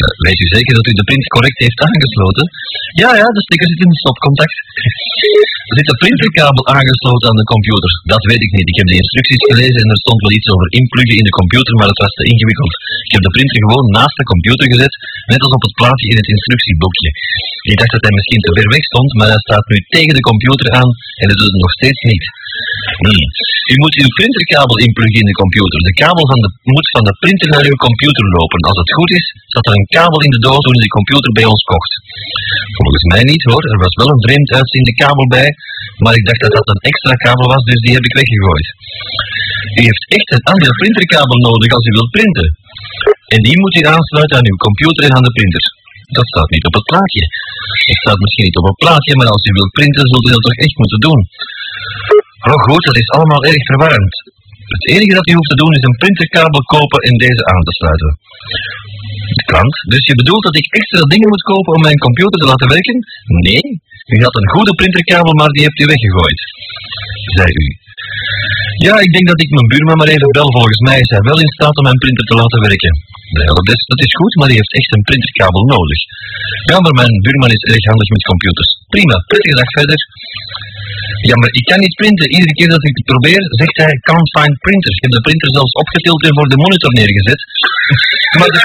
Eh, weet u zeker dat u de print correct heeft aangesloten? Ja, ja, de sticker zit in het stopcontact. Er zit een printerkabel aangesloten aan de computer. Dat weet ik niet. Ik heb de instructies gelezen en er stond wel iets over inpluggen in de computer, maar het was te ingewikkeld. Ik heb de printer gewoon naast de computer gezet, net als op het plaatje in het instructieboekje. Ik dacht dat hij misschien te ver weg stond, maar hij staat nu tegen de computer aan en hij nog steeds niet. Hmm. U moet uw printerkabel inpluggen in de computer. De kabel van de, moet van de printer naar uw computer lopen. Als het goed is, zat er een kabel in de doos toen u de computer bij ons kocht. Volgens mij niet hoor, er was wel een vreemd uitziende kabel bij, maar ik dacht dat dat een extra kabel was, dus die heb ik weggegooid. U heeft echt een andere printerkabel nodig als u wilt printen. En die moet u aansluiten aan uw computer en aan de printer. Dat staat niet op het plaatje. Het staat misschien niet op het plaatje, maar als u wilt printen, zult u dat toch echt moeten doen. Oh goed, dat is allemaal erg verwarrend. Het enige dat u hoeft te doen is een printerkabel kopen en deze aan te sluiten. De dus je bedoelt dat ik extra dingen moet kopen om mijn computer te laten werken? Nee, u had een goede printerkabel, maar die hebt u weggegooid. Zei u. Ja, ik denk dat ik mijn buurman maar even bel. Volgens mij is hij wel in staat om mijn printer te laten werken. De helpdesk, dat is goed, maar die heeft echt een printerkabel nodig. Ja, maar mijn buurman is erg handig met computers. Prima, prettige dag verder. Ja, maar ik kan niet printen. Iedere keer dat ik het probeer, zegt hij can't find printer. Ik heb de printer zelfs opgetild en voor de monitor neergezet. Maar de,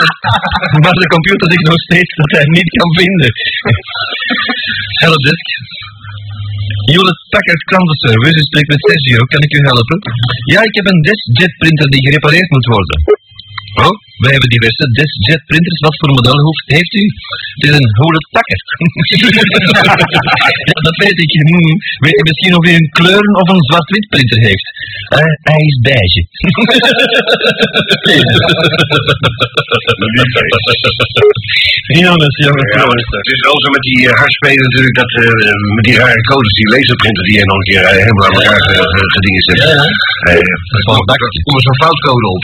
maar computer zegt nog steeds dat hij niet kan vinden. Helpdesk. Hewlett Packard klantenservice, u spreekt met Sergio, kan ik u helpen? Ja, ik heb een DeskJet printer die gerepareerd moet worden. Oh, wij hebben diverse DeskJet printers. Wat voor model heeft u? Het is een Hewlett Packard. ja, dat weet ik. Hmm. Weet u misschien of u een kleuren of een zwart-wit printer heeft? Eh, hij is beige. ja, dat. Ja, het is wel zo met die uh, natuurlijk, dat eh, met die rare codes, die laserprinter die je nog een keer helemaal aan elkaar ge- ge- gedingen zet. Ja, ja. Bakkertje. Er komt zo'n foutcode op.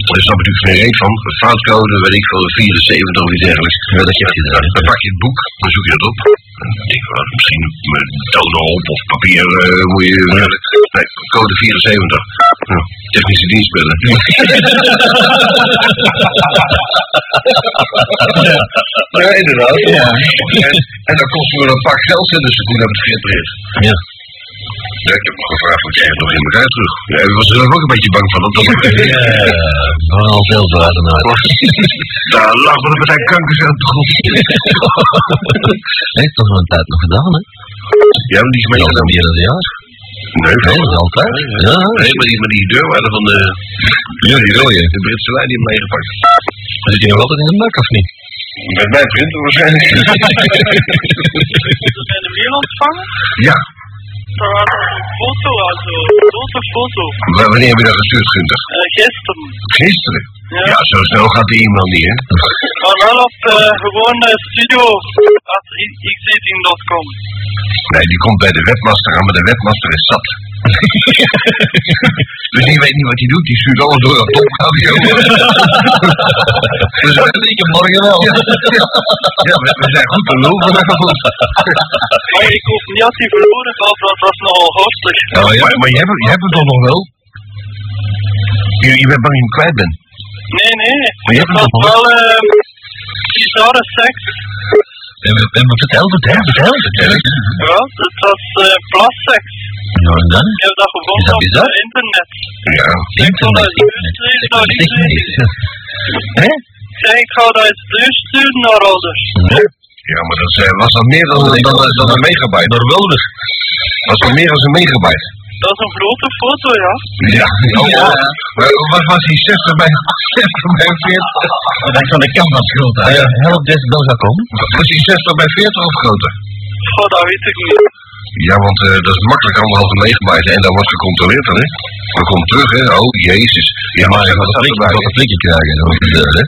Er staat natuurlijk geen reet van. Een foutcode, weet ik veel, 74 of iets dergelijks. Ja, dat geeft je Dan, daar. dan pak je het boek, dan zoek je dat op. Dan denk je, wel, misschien met toner op of papier eh, moet je... Nee, code 74. Ja, technische dienstbellen. ja, inderdaad. Ja. En, en dan kost me een pak geld dus ik moet naar het gerepareerd. Ja. Ja, ik heb me gevraagd, wat je nog in elkaar terug? Ja, ik was er ook een beetje bang van. Dat dat Ja, vooral zelf uit. Daar lag wel een partij kankers aan de grond. Hij heeft toch nog een tijd nog gedaan, hè? Ja, maar die is Al meegenomen. meer dan een jaar. Nee, Nee, dat is altijd. Ja, Nee, maar die, maar die deurwaarder van de... Ja, die rode. De Britse lijn die hem meegepakt. Zit hij nog altijd in de bak, of niet? Met mijn printer waarschijnlijk. Zijn de mail ontvangen. ja, foto, also grote foto. w- wanneer heb je dat gestuurd, Gunther? Eh, gisteren. Gisteren. Ja. Ja, zo snel gaat die e-mail niet, hè? Maar wel op eh, gewoon eh, studio at xzing.com. Nee, die komt bij de webmaster aan, maar de webmaster is zat. dus die weet niet wat hij doet, die stuurt alles door dat topradio. dus Ik heb morgen wel. ja, we, we zijn goed vanavond. Maar ik hoef niet als hij verloren gaat, want dat is nogal hostig. Ja, maar, je, hebt, je hebt het toch nog wel? Je, je bent bang dat je hem kwijt bent. Nee, nee. Maar je hebt Het het was wel? eh bizarre seks. En we, en we vertel, vertel, vertel, vertel. Ja, het was eh plasseks. Nou, en dan? Ik heb dat gevonden dat op bizar? het internet. Ja. Ik zal dat Internet. illustreren naar. Hè? Ik ik ga dat eens doorsturen naar ouders. Ja, maar dat eh, was al meer dan, dan, dan, dan een megabyte. Door Wilders. Dat was al meer dan een megabyte. Dat is een grote foto, ja. Ja, Ja. Maar wat was die 60 bij 60 bij 40? Dat is van de canvas groot. Ja, help deze Belgacom. Was die 60 bij 40 of groter? Oh, dat weet ik niet. Ja, want eh, dat is makkelijk anderhalve megabyte en dat wordt gecontroleerd dan, hè? Dan komt terug, hè? Oh, jezus. Ja, maar je gaat een flikje krijgen. Dat is deur, hè.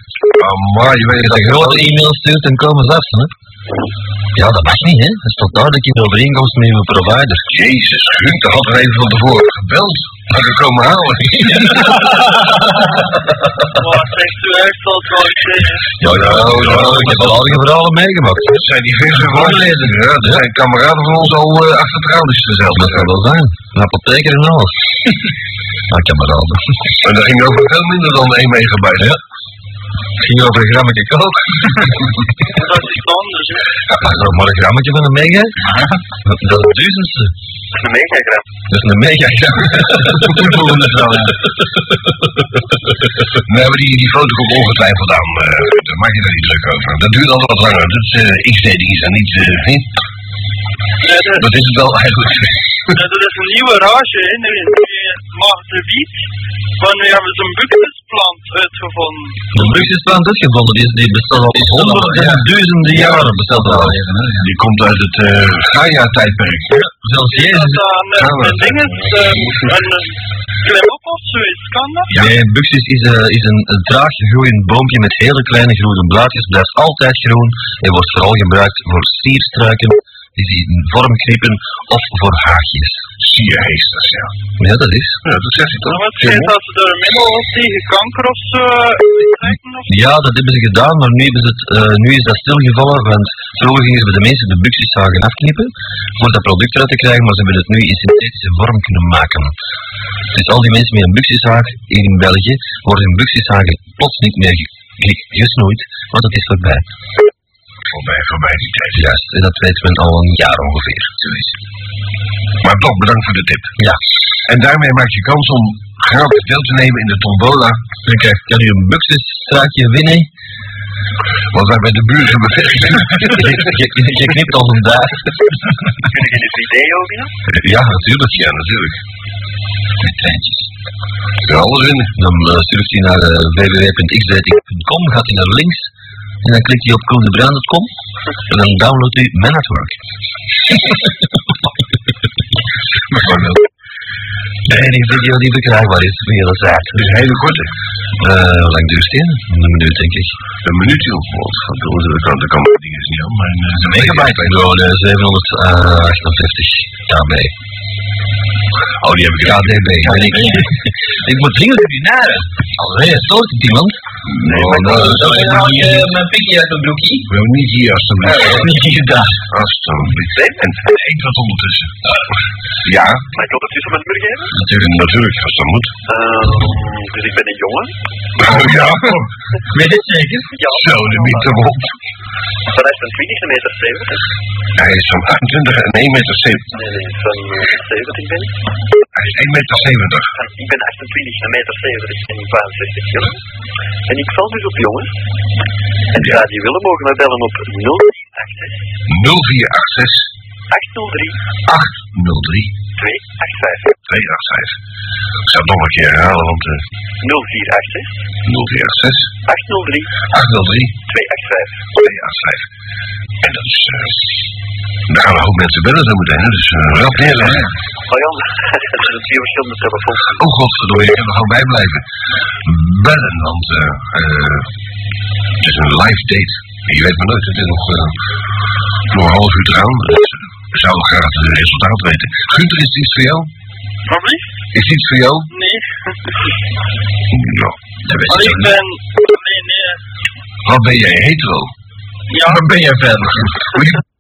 Oh, maar je weet Als je dat grote e-mail stuurt, dan komen ze af, hè. Ja, dat mag niet, hè. Dat staat duidelijk in de overeenkomst met uw provider. Jezus, Gunther had er even van tevoren gebeld. Had ik komen halen. Maar het wel iets zijn. Ja, ja, ja, ik heb al die verhalen meegemaakt. Dat zijn die verse voorlezen. Ja, dat zijn kameraden van ons al uh, achter trouwens zelf. Dat zou wel zijn. Een apotheker en alles. Maar kameraden. En dat ging over veel minder dan 1 megabyte. Ja. Ging over een grammetje kook. Dat is iets anders, hè. Ja, dat is maar een grammetje van een mega. Dat is het duizendste. Een megagram. Dat is een mega gram. Volgende vrouw. We hebben die, die foto ook ongetwijfeld aan. eh daar maak je daar niet druk over. Dat duurt altijd wat langer. Dat is uh, XD-dienst en niet... eh, hè? Nee, dat, dat is het wel eigenlijk. Dat is een nieuwe rage, mag de wiet. Maar nu hebben ze een buckusplant uitgevonden. De luxusplant is gevonden. Die, die bestaat al honderden en duizenden jaren. Bestaat al. Die komt uit het uh, Gaia-tijdperk. Zelfs Dat Jezus. aan Ja, een maar- ding is, een klim op of zoiets, kan dat? Nee, buxus is, eh, is een, een traag groeiend boompje met hele kleine groene blaadjes. Blijft altijd groen en wordt vooral gebruikt voor sierstruiken die zich in vorm knippen of voor haagjes. Sierheesters, ja. Ja, dat is. Ja, dat zegt hij toch? wordt gezegd dat ze er een middel tegen kanker of zo of Ja, dat hebben ze gedaan, maar nu, hebben ze het, eh, nu is dat stilgevallen, want vroeger gingen ze bij de mensen de buxuszagen afknippen voor dat product eruit te krijgen, maar ze hebben het nu in synthetische vorm kunnen maken. Dus al die mensen met een buxuszaag hier in België worden hun buxuszagen plots niet meer ge- ge- gesnoeid, want het is voorbij. Voorbij, voorbij die tijd. Juist, en dat weet men al een jaar ongeveer. Zoiets. Maar toch, bedankt voor de tip. Ja. En daarmee maak je kans om gratis deel te nemen in de tombola. Dan krijg, kan u een buxuszaakje winnen. Want wij bij de buren bevestigd. je, je, je- knipt al een daad. Kun je een video winnen? Ja, natuurlijk. Ja, natuurlijk. Met treintjes. Je kan alles winnen. Dan uh, surft hij naar uh, www.xdating.com, gaat hij naar links en dan klikt hij op koendebraan.com en dan downloadt hij Man at Work. Bijvoorbeeld. De enige video die verkrijgbaar is de zaak. Het is een hele korte. Uh, hoe lang duurt die? Een minuut denk ik. Een minuutje of door de kant. Dat kan is niet. Maar eh, een Megabyte. Ja, de 758 KB. Oh, die heb ik KDB. Ja, ik, ik moet dringend. Alweer, stoort het iemand? Nee, maar dat is Dan dat haal is je mijn pikje uit mijn broekje. We hebben niet hier alstublieft. Niet hier daar. Alstublieft. En één wat ondertussen. Ja, Mag ik ondertussen mijn burger hebben? natuurlijk, natuurlijk, als dat moet. Ehm, dus ik ben een jongen. Oh ja, Weet het zeker? Ja. zo de biet erop. Van 20 meter 70. Hij is van 28 en 1 meter 70. Nee, nee, van eh, 70 ben ik. Hij is 1 meter 70. Van- Ik ben 28, een meter 70 en ik 65 kilo. En ik val dus op jongens. En ja, die willen mogen mij bellen op 0486 0486 803 803 285. 285. Ik zal het nog een keer herhalen, want uh, 0486 0486 803 803 285. 285. En dat is. eh daar gaan een hoop mensen bellen zo meteen, hè, dus uh, meer hè. Oh ja, dat zijn vier verschillende telefoons. Oh godverdomme, je kan er gewoon bij blijven. Bellen, want eh eh, het is een live date. Je weet maar nooit, het is nog, nog een half uur te gaan. Dus, we zouden graag het resultaat weten. Gunther, is het iets voor jou? Wat wie? Is iets voor jou? Nee. Nou, dat weet Maar ik ik niet. ben... Nee, nee. Wat ben jij, hetero? Ja. Waar ben jij verder?